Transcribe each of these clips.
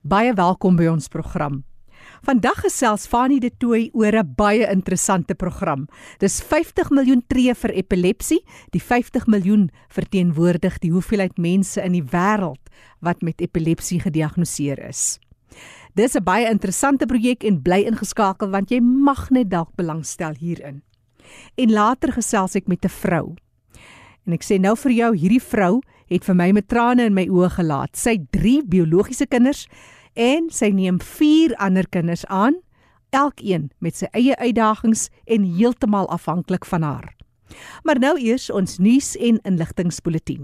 Baie welkom by ons program. Vandag gesels Fanie de Tooy oor 'n baie interessante program. Dis 50 miljoen tree vir epilepsie. Die 50 miljoen verteenwoordig die hoeveelheid mense in die wêreld wat met epilepsie gediagnoseer is. Dis 'n baie interessante projek en bly ingeskakel want jy mag net dalk belangstel hierin. En later gesels ek met 'n vrou. En ek sê nou vir jou, hierdie vrou het vir my met trane in my oë gelaat. Sy het 3 biologiese kinders en sy neem 4 ander kinders aan, elkeen met sy eie uitdagings en heeltemal afhanklik van haar. Maar nou eers ons nuus en inligtingspulsatie.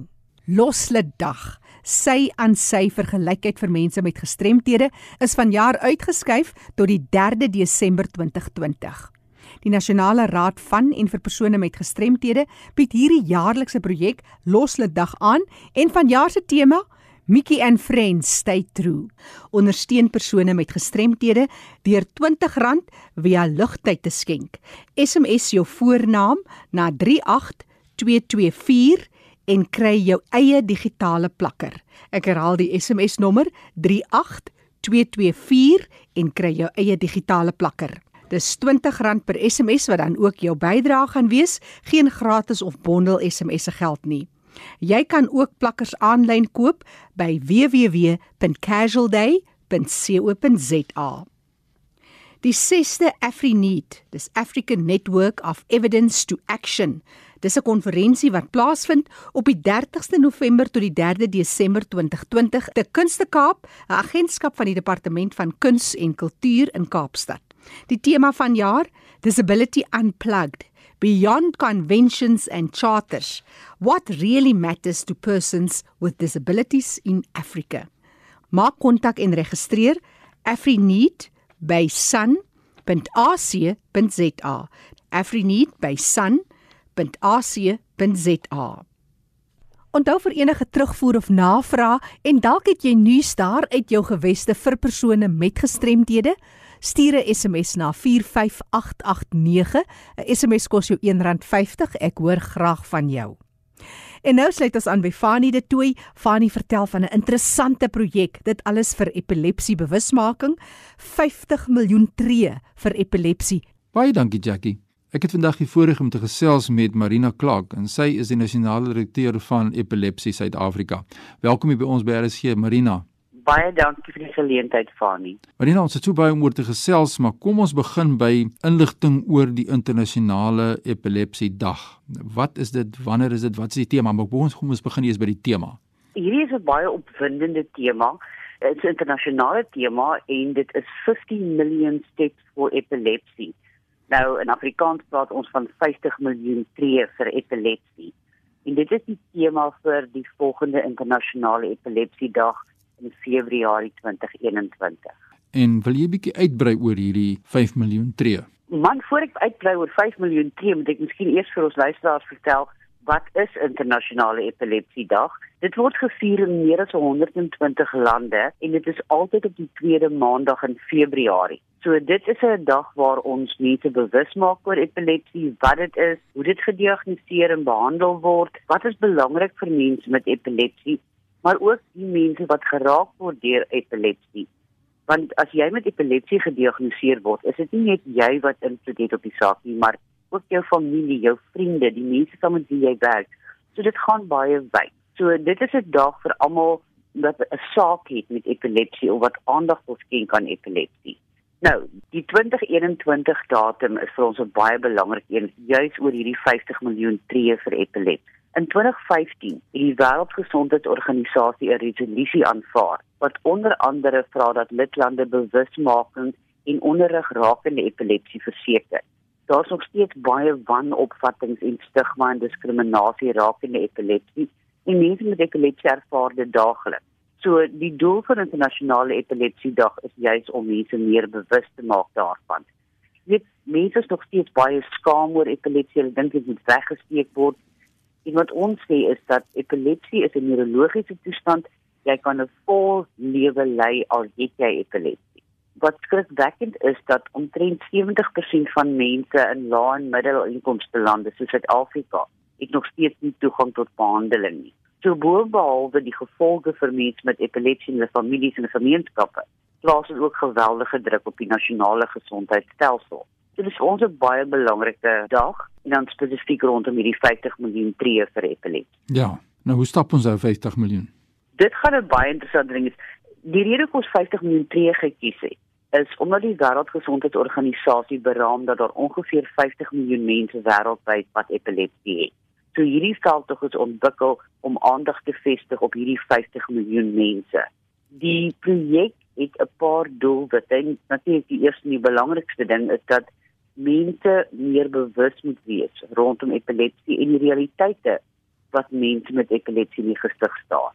Loslede dag. Sy aan sy vir gelykheid vir mense met gestremthede is vanjaar uitgeskuif tot die 3de Desember 2020. Die Nasionale Raad van en vir persone met gestremthede bied hierdie jaarlikse projek Loslede dag aan en vanjaar se tema Mickey and Friends Stay True. Ondersteun persone met gestremthede deur R20 via lugtyd te skenk. SMS jou voornaam na 38224 en kry jou eie digitale plakker. Ek herhaal die SMS nommer 38224 en kry jou eie digitale plakker. Dis R20 per SMS wat dan ook jou bydrae gaan wees, geen gratis of bondel SMS se geld nie. Jy kan ook plakkers aanlyn koop by www.casualday.co.za. Die 6de AfriNeed, dis African Network of Evidence to Action. Dis 'n konferensie wat plaasvind op die 30ste November tot die 3de Desember 2020 te Kunste Kaap, 'n agentskap van die Departement van Kuns en Kultuur in Kaapstad. Die tema van jaar: Disability Unplugged. Beyond conventions and charters, what really matters to persons with disabilities in Africa. Maak kontak en registreer AfriNeed by sun.ac.za. AfriNeed by sun.ac.za. Onthou vir enige terugvoer of navraag en dalk het jy nuus daar uit jou geweste vir persone met gestremdhede Stuur 'n SMS na 45889. 'n SMS kos jou R1.50. Ek hoor graag van jou. En nou sluit ons aan by Fanie de Tooi. Fanie vertel van 'n interessante projek. Dit alles vir epilepsie bewusmaking. 50 miljoen tree vir epilepsie. Baie dankie Jackie. Ek het vandag die voorreg om te gesels met Marina Clark en sy is die nasionale direkteur van Epilepsie Suid-Afrika. Welkom hier by ons by RSG Marina baie dankie vir die geleentheid Fani. Marina, ons het so baie om oor te gesels, maar kom ons begin by inligting oor die internasionale epilepsie dag. Wat is dit? Wanneer is dit? Wat is die tema? Maar kom ons kom ons begin eers by die tema. Hierdie is 'n baie opwindende tema. Dit is 'n internasionale tema en dit is 15 million steps for epilepsy. Nou in Afrikaans praat ons van 50 miljoen tree vir epilepsie. En dit is die tema vir die volgende internasionale epilepsie dag in Februarie 2021. En wil jy bietjie uitbrei oor hierdie 5 miljoen tree? Man, voor ek uitbrei oor 5 miljoen tree, moet ek miskien eers vir ons luisteraars vertel wat is internasionale epilepsie dag? Dit word gevier in meer as 120 lande en dit is altyd op die tweede maandag in Februarie. So dit is 'n dag waar ons mense bewus maak oor epilepsie, wat dit is, hoe dit gediagnoseer en behandel word, wat is belangrik vir mense met epilepsie maar ook die mense wat geraak word deur epilepsie. Want as jy met epilepsie gediagnoseer word, is dit nie net jy wat invloed het op die saak nie, maar ook jou familie, jou vriende, die mense saam met wie jy werk. So dit gaan baie wyd. So dit is 'n dag vir almal wat 'n saak het met epilepsie of wat aandag wil skenk aan epilepsie. Nou, die 2021 datum is vir ons 'n baie belangrike een, juis oor hierdie 50 miljoen tree vir epilepsie. In 2015 het die Wêreldgesondheidsorganisasie 'n resolusie aanvaar wat onder andere vra dat lidlande bewusmaking en onderrig rakende epilepsie verseker. Daar is nog steeds baie wanopvattinge en stigma en diskriminasie rakende epilepsie en mense met epilepsie ervaar dit daagliks. So die doel van internasionale epilepsiedag is juis om mense meer bewus te maak daarvan. Dit mense is nog steeds baie skaam oor epilepsie, hulle dink dit moet weggesteek word En wat ons sê is dat epilepsie is 'n neurologiese toestand. Jy kan 'n vol lewe lei al het jy epilepsie. Wat skrikwekkend is dat omtrent 70% van mense in lae en middelinkomste lande soos Suid-Afrika het nog steeds nie toegang tot behandeling nie. So boonbehalwe die gevolge vir mense met epilepsie en hulle families en gemeenskappe, plaas dit ook geweldige druk op die nasionale gesondheidstelsel. Dit is ons 'n baie belangrike dag en dan spesifiek rondom hierdie 50 miljoen tree vir epilepsie. Ja, nou hoe stap ons nou 50 miljoen? Dit gaan 'n baie interessante ding is. Die rede hoekom ons 50 miljoen tree gekies het, is omdat die Wêreldgesondheidsorganisasie beraam dat daar ongeveer 50 miljoen mense wêreldwyd wat epilepsie het. So hierdie veldtog is ontwikkel om aandag te vestig op hierdie 50 miljoen mense. Die projek het 'n paar doelwitte. Natuurlik die eerste en die belangrikste ding is dat mense meer bewus moet wees rondom epilepsie en die realiteite wat mense met epilepsie in die gesig staan.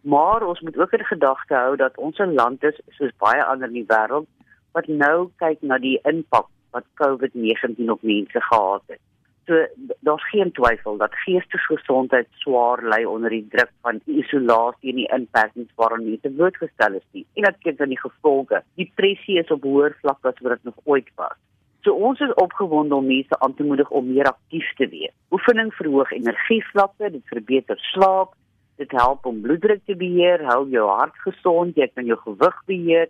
Maar ons moet ook in gedagte hou dat ons 'n land is soos baie ander in die wêreld wat nou kyk na die impak wat COVID-19 op mense gehad het. So daar's geen twyfel dat geestesgesondheid swaar ly onder die druk van isolasie en die inperkings waaraan mense blootgestel is. Nie. En dit het dan die gevolge. Depressie is op hoër vlak as wat dit nog ooit was. So ons is opgewonde om mense aan te moedig om meer aktief te wees. Oefening verhoog energievlakke, dit verbeter slaap, dit help om bloeddruk te beheer, hou jou hart gesond, jy kan jou gewig beheer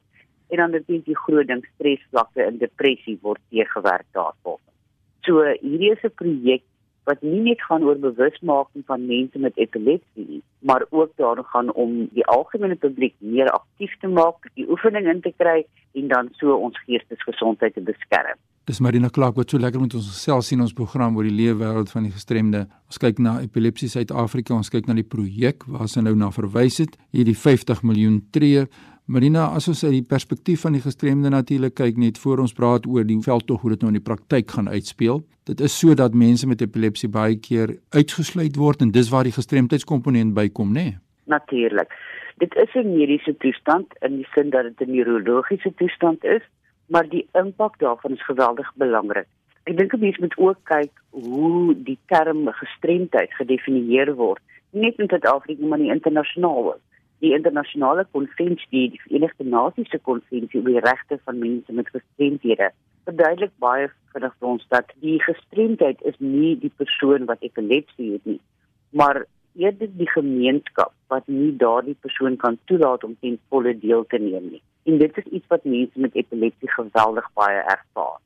en dan natuurlik die groot ding stresvlakke en depressie word teëgewerk daarop. So hierdie is 'n projek wat nie net gaan oor bewusmaking van mense met epilepsie maar ook daaroor gaan om die algemene publiek meer aktief te maak, die oefening in te kry en dan so ons geestesgesondheid te beskerm. Dis Marina Clark wat so lekker met ons gesels sien ons program oor die leefwêreld van die gestremde. Ons kyk na epilepsie Suid-Afrika, ons kyk na die projek waar sy nou na verwys het, hierdie 50 miljoen tree. Marina, as ons uit die perspektief van die gestremde natuurlik kyk net voor ons praat oor die veldtog hoe dit nou in die praktyk gaan uitspeel. Dit is sodat mense met epilepsie baie keer uitgesluit word en dis waar die gestremdheidskomponent bykom, nê? Nee? Natuurlik. Dit is 'n mediese toestand in die sin dat dit 'n neurologiese toestand is maar die impak daarvan is geweldig belangrik. Ek dink 'n mens moet ook kyk hoe die term gestremdheid gedefinieer word, nie net in Suid-Afrika maar nie internasionaal. Die internasionale konvensie, die Verenigde Nasies se konvensie oor die regte van mense met gestremdhede, verduidelik baie vinnig vir ons dat die gestremdheid is nie die persoon wat epilepsie het nie, maar eerder die gemeenskap wat nie daardie persoon kan toelaat om ten volle deel te neem nie. En dit is iets wat mense met epilepsie geweldig baie ervaar.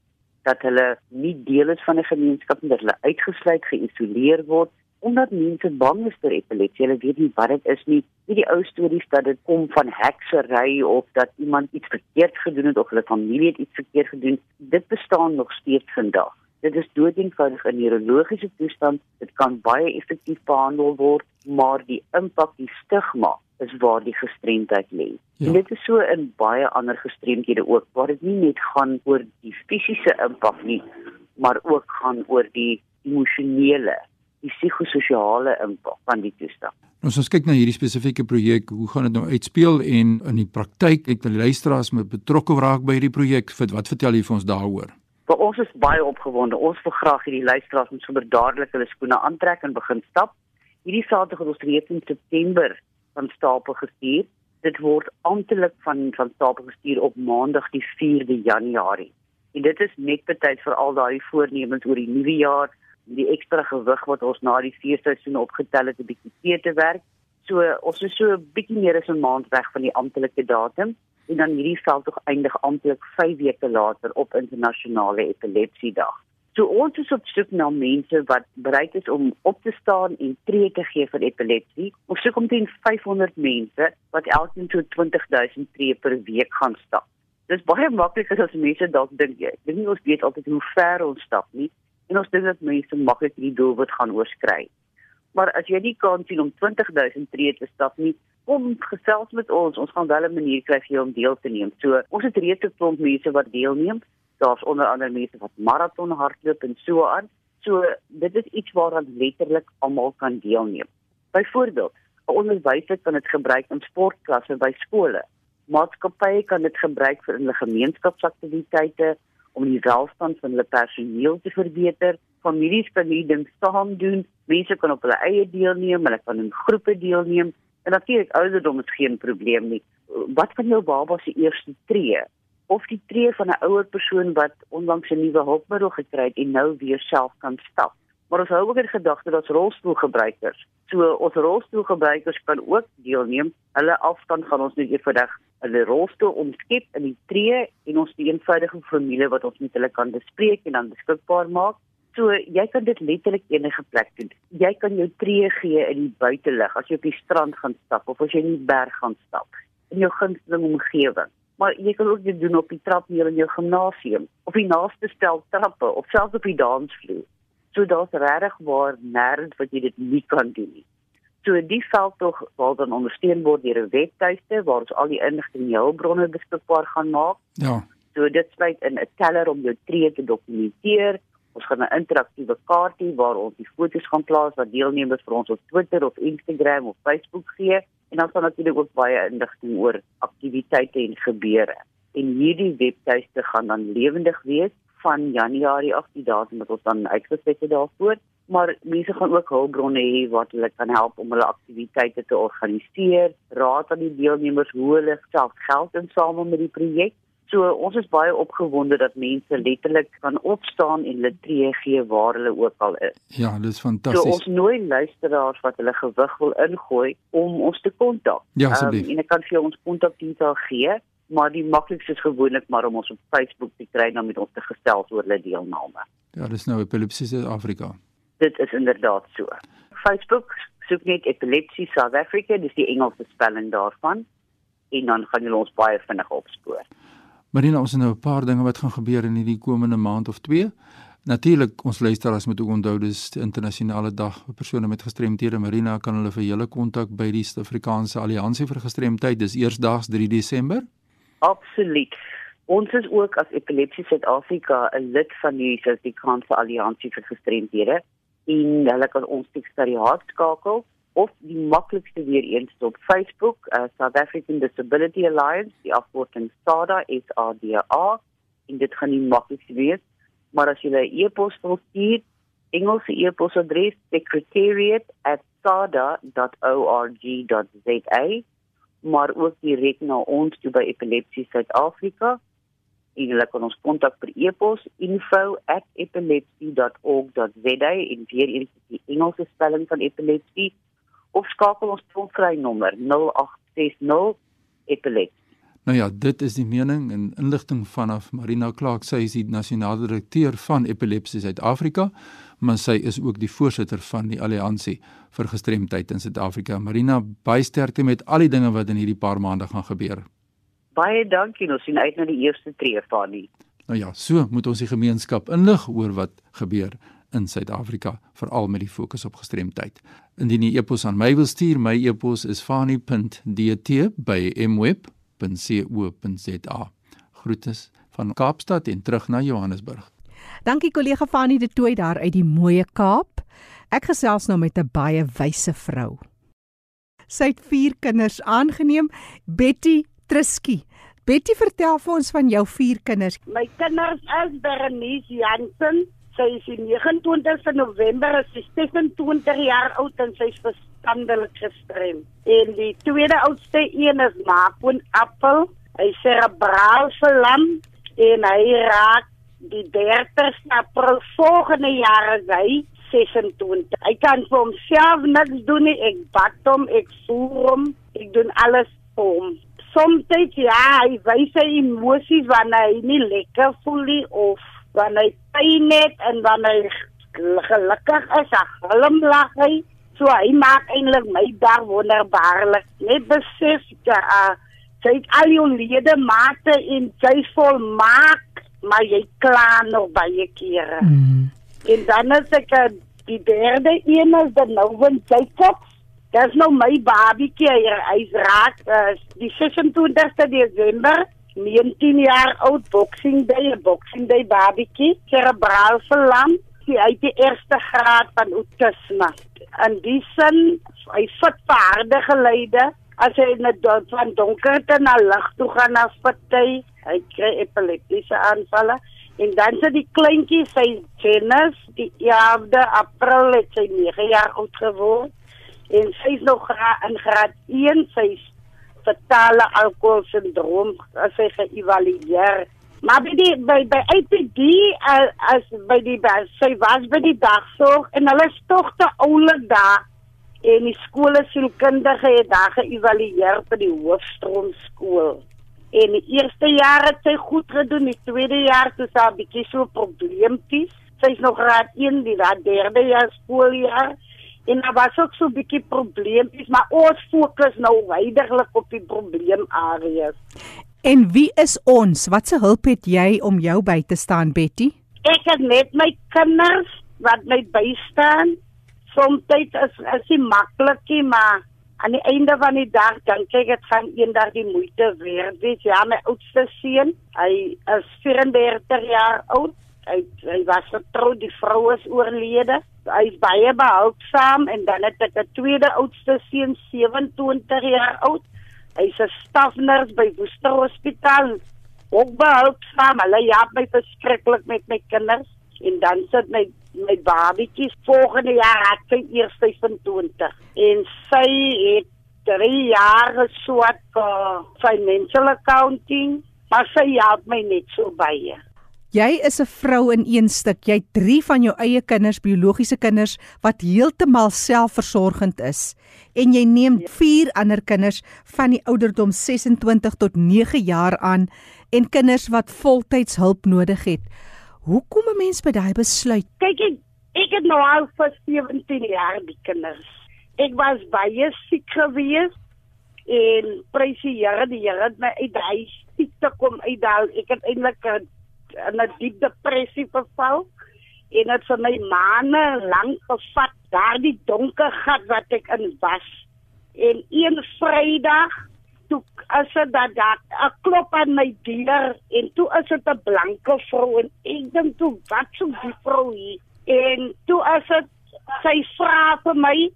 Dat hulle nie deel is van 'n gemeenskap nie, dat hulle uitgesluit, geïsoleer word omdat mense bang is vir epilepsie. Hulle weet nie wat dit is nie. Nie die ou stories dat dit kom van heksery of dat iemand iets verkeerd gedoen het of hulle familie het iets verkeerd gedoen. Dit bestaan nog steeds vandag. Dit is doodeenvoudig 'n neurologiese toestand. Dit kan baie effektief behandel word, maar die impak, die stigma is waar die gestremdheid lê. Ja. En dit is so in baie ander gestremdhede ook, waar dit nie net gaan oor die fisiese impak nie, maar ook gaan oor die emosionele, die psigososiale impak van die toestand. As ons kyk na hierdie spesifieke projek, hoe gaan dit nou uitspeel en in die praktyk, ek wil luisteraars met betrokke raak by hierdie projek, wat vertel jy vir ons daaroor? Maar ons is baie opgewonde. Ons wil graag hierdie luisteraars moet sommer dadelik hulle skoene aantrek en begin stap. Hierdie Saterdag het ons reeds in September van stapel gestuur. Dit word amptelik van van stapel gestuur op Maandag die 4de Januarie. En dit is net betyd vir al daai voornemens oor die nuwe jaar, die ekstra gewig wat ons na die feesseisoen opgetel het, 'n bietjie te te werk. So ons is so 'n bietjie meer as 'n maand weg van die amptelike datum en dan hierdie veld tog eindig amptelik 5 weke later op internasionale epilepsiedag. So ons is op soek na mense wat bereid is om op te staan en tree te gee vir epilepsie. Ons soek omtrent 500 mense wat elkeen so 20000 tree per week gaan stap. Dis baie makliker as mense dalk dink jy. Ek dink ons weet altyd hoe ver ons stap nie en ons dink dat mense maklik die doel wat gaan oorskry. Maar as jy nie kan sien om 20000 tree te stap nie, kom gesels met ons. Ons gaan wel 'n manier kry vir jou om deel te neem. So, ons het reeds 'n klomp mense wat deelneem. Daar's onder andere mense wat maraton hardloop en so aan. So, dit is iets waaraan letterlik almal kan deelneem. Byvoorbeeld, 'n onderwyser kan dit gebruik in sportklasse by skole. Maatskappye kan dit gebruik vir hulle gemeenskapsaktiwiteite om die welstand van hulle personeel te verbeter. Families kan hierdie ding saam doen. Mense kan op hulle eie deelneem, hulle kan in groepe deelneem. En natuurlik ouderdom is geen probleem nie. Wat van jou baba se eerste tree of die tree van 'n ouer persoon wat onlangs 'n nuwe hulpmiddel gekry het en nou weer self kan stap? Maar ons hou ook in gedagte dat rolstoelgebruikers, so ons rolstoelgebruikers kan ook deelneem. Hulle afstand gaan ons net eenvoudig hulle rolstoel omskep in die tree en ons die eenvoudige formule wat ons met hulle kan bespreek en dan beskikbaar maak. So jy kan dit letterlik enige plek doen. Jy kan jou tree gee in die buitelug as jy op die strand gaan stap of as jy in die berg gaan stap in jou gunsteling omgewing maar jy kan ook dit doen op die trap hier in jou gimnasium of die naaste stel trappe of selfs op die dansvloer. So daar's regtig waar nêrens wat jy dit nie kan doen nie. So die veld tog word dan ondersteun word deur 'n webtuiste waar ons al die inligting en hulpbronne beskikbaar gaan maak. Ja. So dit sluit in 'n teller om jou tree te dokumenteer. Ons gaan 'n interaktiewe kaartjie waar ons die foto's gaan plaas wat deelnemers vir ons op Twitter of Instagram of Facebook gee en dan sal natuurlik ook baie inligting oor aktiwiteite en gebeure. En hierdie webtuiste gaan dan lewendig wees van Januarie af die datum wat ons dan uitgeset het daarvoor, maar mense gaan ook hulpbronne hê wat hulle kan help om hulle aktiwiteite te organiseer, raad aan die deelnemers hoe hulle self geld insamel met die projek. So ons is baie opgewonde dat mense letterlik kan opstaan en hulle tree gee waar hulle ook al is. Ja, dit is So fantasties. ons nooi luisteraars wat hulle gewig wil ingooi om ons te kontak. Ja, asseblief. Um, en ek kan vir ons kontakdetail gee, maar die maklikste is gewoonlik maar om ons op Facebook te kry en dan met ons te gesels oor hulle deelname. Ja, dis nou Epilepsie Suid-Afrika. Dit is inderdaad so. Facebook soek net Epilepsy South Africa, dis die Engelse spelling daarvan en dan gaan julle ons baie vinnig opspoor. Marina, ons het nou 'n paar dinge wat gaan gebeur in hierdie komende maand of 2. Natuurlik, ons luisteraars moet ook onthou dis die internasionale dag vir persone met gestremthede. Marina kan hulle vir julle kontak by die Suid-Afrikaanse Alliansie vir Gestremdheid. Dis eersdaags 3 Desember. Absoluut. Ons is ook as Epilepsie Suid-Afrika 'n lid van die Suid-Afrikaanse Alliansie vir Gestremdhede en hulle kan ons sekretariaat skakel of die maklikste weer eens op Facebook, uh, South African Disability Alliance, die afkorting SADA, S A D A, en dit gaan die maklikste wees. Maar as jy 'n e-pos wil stuur, Engelse e-posadres secretariat@sada.org.za maar ook direk na ons toe by Epilepsie Suid-Afrika. En hulle kan ons kontak per e-pos info@epilepsie.org.za en weer eens die Engelse spelling van epilepsie of skakel ons tollvry nommer 0860 epilepsie. Nou ja, dit is die mening en inligting vanaf Marina Clark. Sy is die nasionale direkteur van Epilepsie Suid-Afrika, maar sy is ook die voorsitter van die Alliansie vir Gestremdheid in Suid-Afrika. Marina, baie sterkte met al die dinge wat in hierdie paar maande gaan gebeur. Baie dankie. Ons sien uit na die eerste tree van die. Nou ja, so moet ons die gemeenskap inlig oor wat gebeur in Suid-Afrika, veral met die fokus op gestremdheid. Indien jy e-pos aan my wil stuur, my e-pos is fani.dt@mweb.co.za. Groete van Kaapstad en terug na Johannesburg. Dankie kollega Fanie de Tooi daar uit die mooie Kaap. Ek gesels nou met 'n baie wyse vrou. Sy het 4 kinders aangeneem, Betty Trisky. Betty, vertel vir ons van jou 4 kinders. My kinders is Berenice Jansen. Sy is die 29ste November, is sy 26 jaar oud en sy is verstandelik gestrem. En die tweede oudste een is Maapon Appel. Hy is cerebraal verlam en hy raak die 30ste April volgende jaar is hy 26. Hy kan vir homself niks doen nie. Ek bad hom, ek voer hom, ek doen alles vir hom. Soms ja, hy wys sy emosies wanneer hy nie lekker voel nie of wanneer hy pyn het en wanneer hy gelukkig is, hy glimlag hy. So hy maak eintlik my dag wonderbaarlik. Net besef ja, uh, sy het al jou ledemate en sy volmaak, maar jy kla nog baie kere. Mm. En dan is ek uh, die derde een is dan nou van Jacobs. Dis nou my babietjie, hy, hy's raak uh, die 26ste Desember 19 jaar oud boxing day, 'n boxing day babietjie, cerebraal verlam, hy het die eerste graad van autisme. In die sin, hy fit vaardige leide as hy net do- van donkerte na lig toe gaan na fitty, hy kry epileptiese aanvalle. En dan sit die kleintjie, sy Janice, die 11de April het sy 9 jaar oud geword. En sy is nog gra in graad 1, sy is fatale alkoholsindroom as sy geëvalueer Maar by die by by IPD uh, as by die by, sy was by die dagsorg en hulle is tog te oulik daar en die skole sielkundige het daar geëvalueer vir die hoofstroom skool. En die eerste jaar het sy goed gedoen, die tweede jaar toe sy 'n bietjie so probleempies. Sy's nog graad 1 die daar derde jaar skooljaar. En daar was ook so 'n bietjie probleempies, maar ons fokus nou wydiglik op die probleemareas. En wie is ons? Wat se hulp het jy om jou by te staan, Betty? Ek het net my kinders wat my bystaan. Soms is is dit maklikie, maar aan die einde van die dag dink ek dit gaan eendag die moeite werd wees. Ja, my oudste seun, hy is 34 jaar oud. Hy hy was getroud, die vrou is oorlede. Hy is baie behulpsaam en dan het ek 'n tweede oudste seun, 27 jaar oud. Hy's 'n stafnurs by Woester Hospitaal. Ook behulpsaam. Hulle help my verskriklik met my kinders en dan sit my my babietjie volgende jaar het sy eers 25 en sy het 3 jaar geswat vir financial accounting maar sy help my net so baie Jy is 'n vrou in een stuk. Jy het 3 van jou eie kinders, biologiese kinders wat heeltemal selfversorgend is en jy neem 4 ander kinders van die ouderdom 26 tot 9 jaar aan en kinders wat voltyds hulp nodig het. Hoe kom 'n mens by daai besluit? Kyk ek ek het nou al vir 17 jaar die kinders. Ek was baie siek gewees en prys die Here, die Here het my uit daai siekte kom uitdaal. Ek het eintlik 'n 'n diep depressie verval en dit vir my maande lank gevat daardie donker gat wat ek in was. En een Vrydag toe as dit dat daar 'n klop aan my deur en toe is dit 'n blanke vrou en ek dink toe wat so die vrou hier en toe as dit sy vra vir my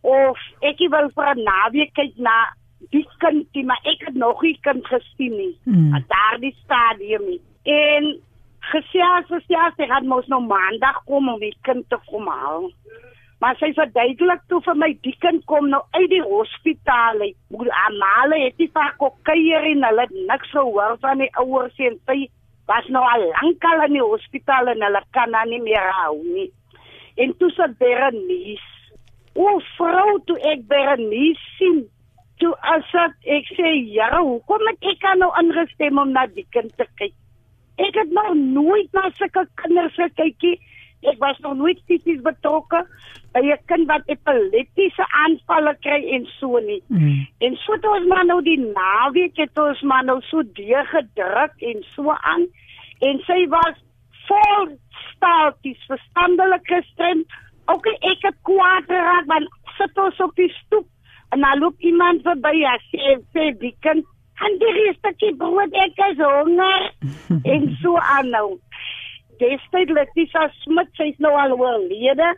of ek wil vir 'n naweek kyk na die kind die maar ek het nog nie kind gesien nie hmm. daardie stadium nie en gesels gesels sy gaan mos nou maandag kom om die kind te kom haal Maar sy verduidelik toe vir my die kind kom nou uit die hospitaal uit. Moeder Amale het die vaak ook kuier en hulle niks gehoor van die ouers en sy was nou al lank al in die hospitaal en hulle kan haar nie meer hou nie. En toe sy Berenice. O vrou toe ek Berenice sien. Toe as ek, sê ja, hoekom ek nou ingestem om na die kind te kyk? Ek het nog nooit na sulke kinders gekykie. Ek was nog nooit fisies betrokke by 'n kind wat epileptiese aanvalle kry en so nie. Mm. En so het ons maar nou die naweek het ons maar nou so deur gedruk en so aan en sy was vol staaltjies, verstandelik gestrem. Ook ek het kwaad geraak want sit ons op die stoep en dan loop iemand verby en sê sê die kind en die restetjie brood ek is honger en so aan nou destyds Letitia Smit, sy's nou al oorlede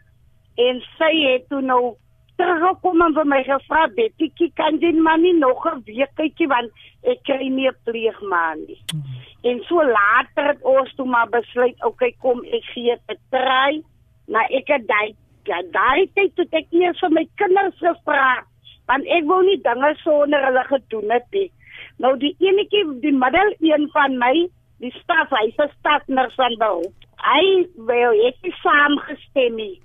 en sy het toe nou teruggekom en vir my gevra, "Betty, kan jy maar nie nog 'n week kykie want ek kry nie 'n pleegma nie." Mm. En so later het ons toe maar besluit, "Oké, okay, kom ek gee dit 'n try." Maar ek het daai ja, daai tyd toe ek eers vir my kinders gevra, want ek wou nie dinge sonder hulle gedoen het nie. Nou die enetjie, die middel een van my die staf hy se stafners van beroep. Hy wil ek nie saamgestem nie.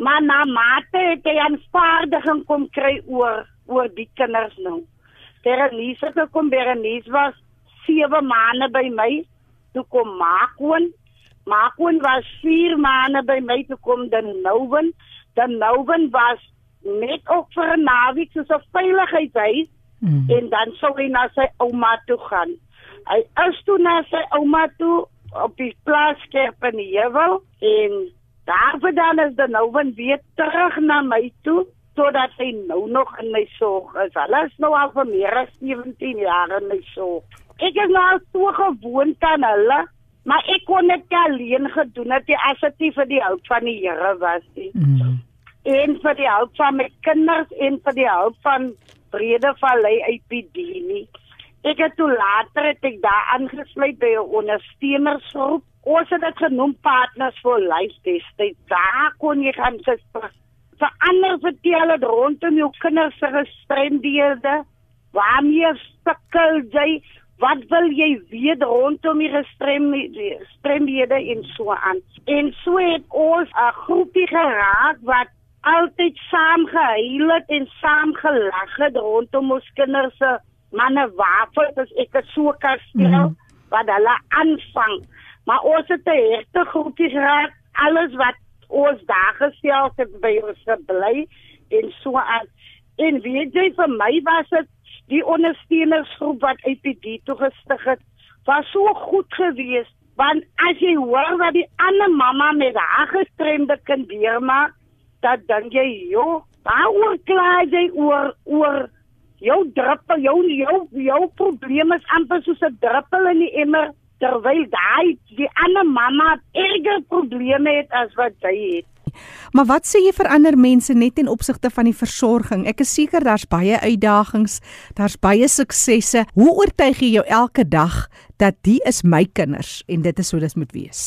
Maar na mate het hy aanvaarding kom kry oor oor die kinders nou. Berenice het kom Berenice was 7 maande by my. Toe kom Maakwoon. Maakwoon was 4 maande by my toe kom dan Nouwen. Dan Nouwen was net ook vir 'n naweek soos 'n veiligheidshuis mm. en dan sou hy na sy ouma toe gaan. Hy is toe na sy ouma toe op die plaas kerk in die heuwel en daarvandaan is dan nou weer terug na my toe totdat hy nou nog in my sorg is. Hulle is nou al vir meer as 17 jaar in my sorg. Ek is nou so gewoond aan hulle, maar ek kon dit alleen gedoen het as dit vir die hulp van die Here was nie. Mm. En vir die hulp van my kinders en vir die hulp van Brede Vallei IPD nie. Ek het toe later het ek daar aangesluit by 'n ondersteunersgroep. Ons het dit genoem Partners for Life Test. Daar kon jy gaan sit vir ander vertel het rondom jou kinders se gestremdhede. Waarmee sukkel jy? Wat wil jy weet rondom die gestremdhede en so aan? En so het ons 'n groepie geraak wat altyd saam gehuil het en saam gelag het rondom ons kinders se manne wafels as ek dit so kan stel mm wat hulle aanvang. Maar ons het 'n regte groepie geraak. Alles wat ons daar gestel het by ons bly en so aan. En weet jy vir my was dit die ondersteunersgroep wat UPD toegestig het, was so goed geweest want as jy hoor wat die ander mamma met haar gestremde kind deurmaak, dan dink jy, "Jo, waaroor kla jy oor oor jou druppel, jou jou jou probleme is amper soos 'n druppel in die emmer." terwyl daai die ander mamma erger probleme het as wat jy het. Maar wat sê jy vir ander mense net in opsigte van die versorging? Ek is seker daar's baie uitdagings, daar's baie suksesse. Hoe oortuig jy jou elke dag dat die is my kinders en dit is hoe dit moet wees?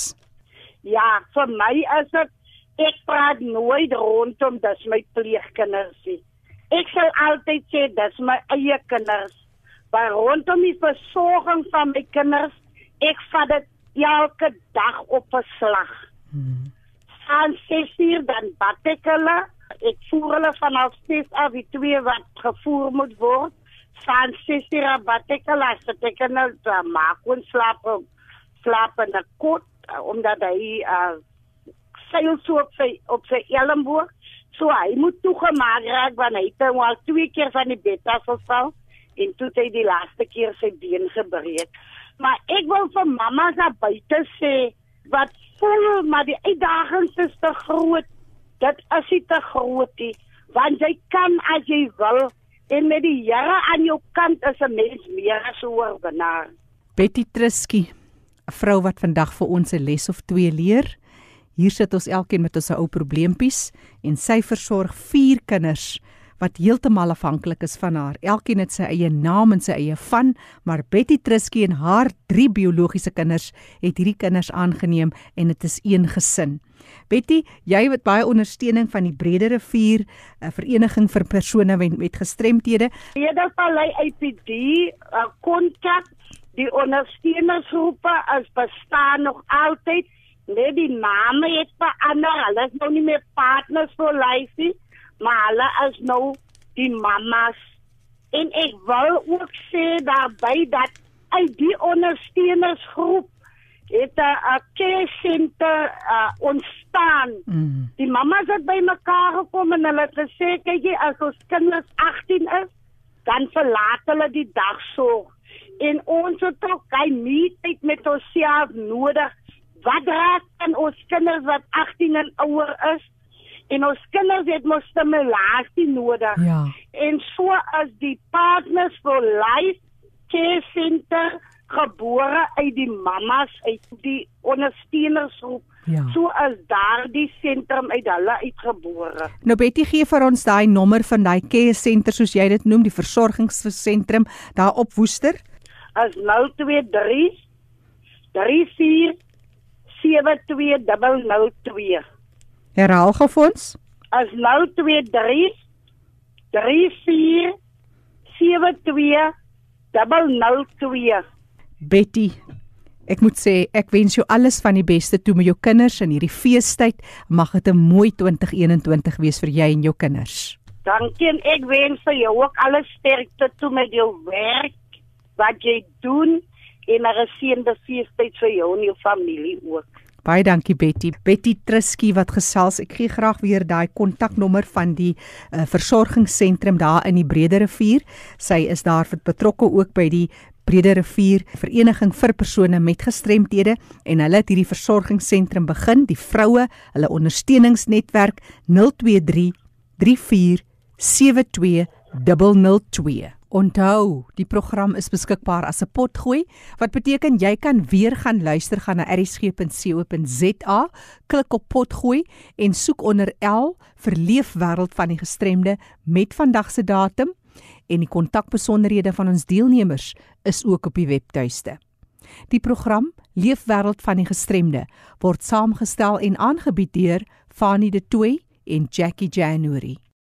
Ja, vir my is dit ek praat nooit rondom dis my pleegkinders nie. Ek sal altyd sê dis my eie kinders. Maar rondom die versorging van my kinders, ek vat dit elke dag op 'n slag. Hmm aan 6 uur dan bak ek hulle. Ek voer hulle vanaf 6 af die twee wat gevoer moet word. Van 6 uur bak ek hulle as ek kan nou maak en slaap slaap in 'n kot omdat hy uh seil so op sy op sy elmboog. So hy moet toegemaak raak want hy het hom al twee keer van die bed af geval en toe het hy die laaste keer sy been gebreek. Maar ek wil vir mamma se buite sê wat voel maar die uitdagings is te groot. Dit is nie te groot nie, want jy kan as jy wil en met die Here aan jou kant is 'n mens meer as oorwinnaar. Betty Trusky, 'n vrou wat vandag vir ons 'n les of twee leer. Hier sit ons elkeen met ons ou probleempies en sy versorg vier kinders wat heeltemal afhanklik is van haar. Elkeen het sy eie naam en sy eie van, maar Betty Trusky en haar drie biologiese kinders het hierdie kinders aangeneem en dit is een gesin. Betty, jy het baie ondersteuning van die Brede Rivier, 'n vereniging vir persone met, met gestremthede. Edevallei IPD kontak die ondersteunersgroepe as bestaan nog altyd. Net die name het verander. Hulle is nou nie meer partners life nie maar hulle is nou die mammas en ek wil ook sê daarbey dat uit die ondersteunersgroep het 'n care center uh, ontstaan. Mm. Die mammas het by mekaar gekom en hulle het gesê kyk jy as ons kinders 18 is, dan verlaat hulle die dagsorg en ons het ook hy meet met onsself nodig. Wat raak aan ons kinders wat 18 en ouer is? en ons kinders het mos stimulasie nodig. Ja. En so as die Partners for Life Care Center gebore uit die mammas uit die ondersteunersgroep. Ja. So as daardie sentrum uit hulle uitgebore. Nou Betty gee vir ons daai nommer van daai care center soos jy dit noem, die versorgingssentrum daar op Woester. As 023 34 72002. Herhaal gou vir ons. As nou 23 34 72 002. Betty, ek moet sê ek wens jou alles van die beste toe met jou kinders in hierdie feestyd. Mag dit 'n mooi 2021 wees vir jy en jou kinders. Dankie en ek wens vir jou ook alles sterkte toe met jou werk wat jy doen en 'n geseënde feestyd vir jou en jou familie ook. Baie dankie Betty. Betty Trusky wat gesels. Ek gee graag weer daai kontaknommer van die uh, versorgingssentrum daar in die Brede Rivier. Sy is daar betrokke ook by die Brede Rivier Vereniging vir persone met gestremthede en hulle het hierdie versorgingssentrum begin, die vroue, hulle ondersteuningsnetwerk 023 34 72 002. Onthou, die program is beskikbaar as 'n potgooi, wat beteken jy kan weer gaan luister gaan na erisg.co.za, klik op potgooi en soek onder L vir Leefwêreld van die gestremde met vandag se datum en die kontakbesonderhede van ons deelnemers is ook op die webtuiste. Die program Leefwêreld van die gestremde word saamgestel en aangebied deur Fanie De Tooy en Jackie January.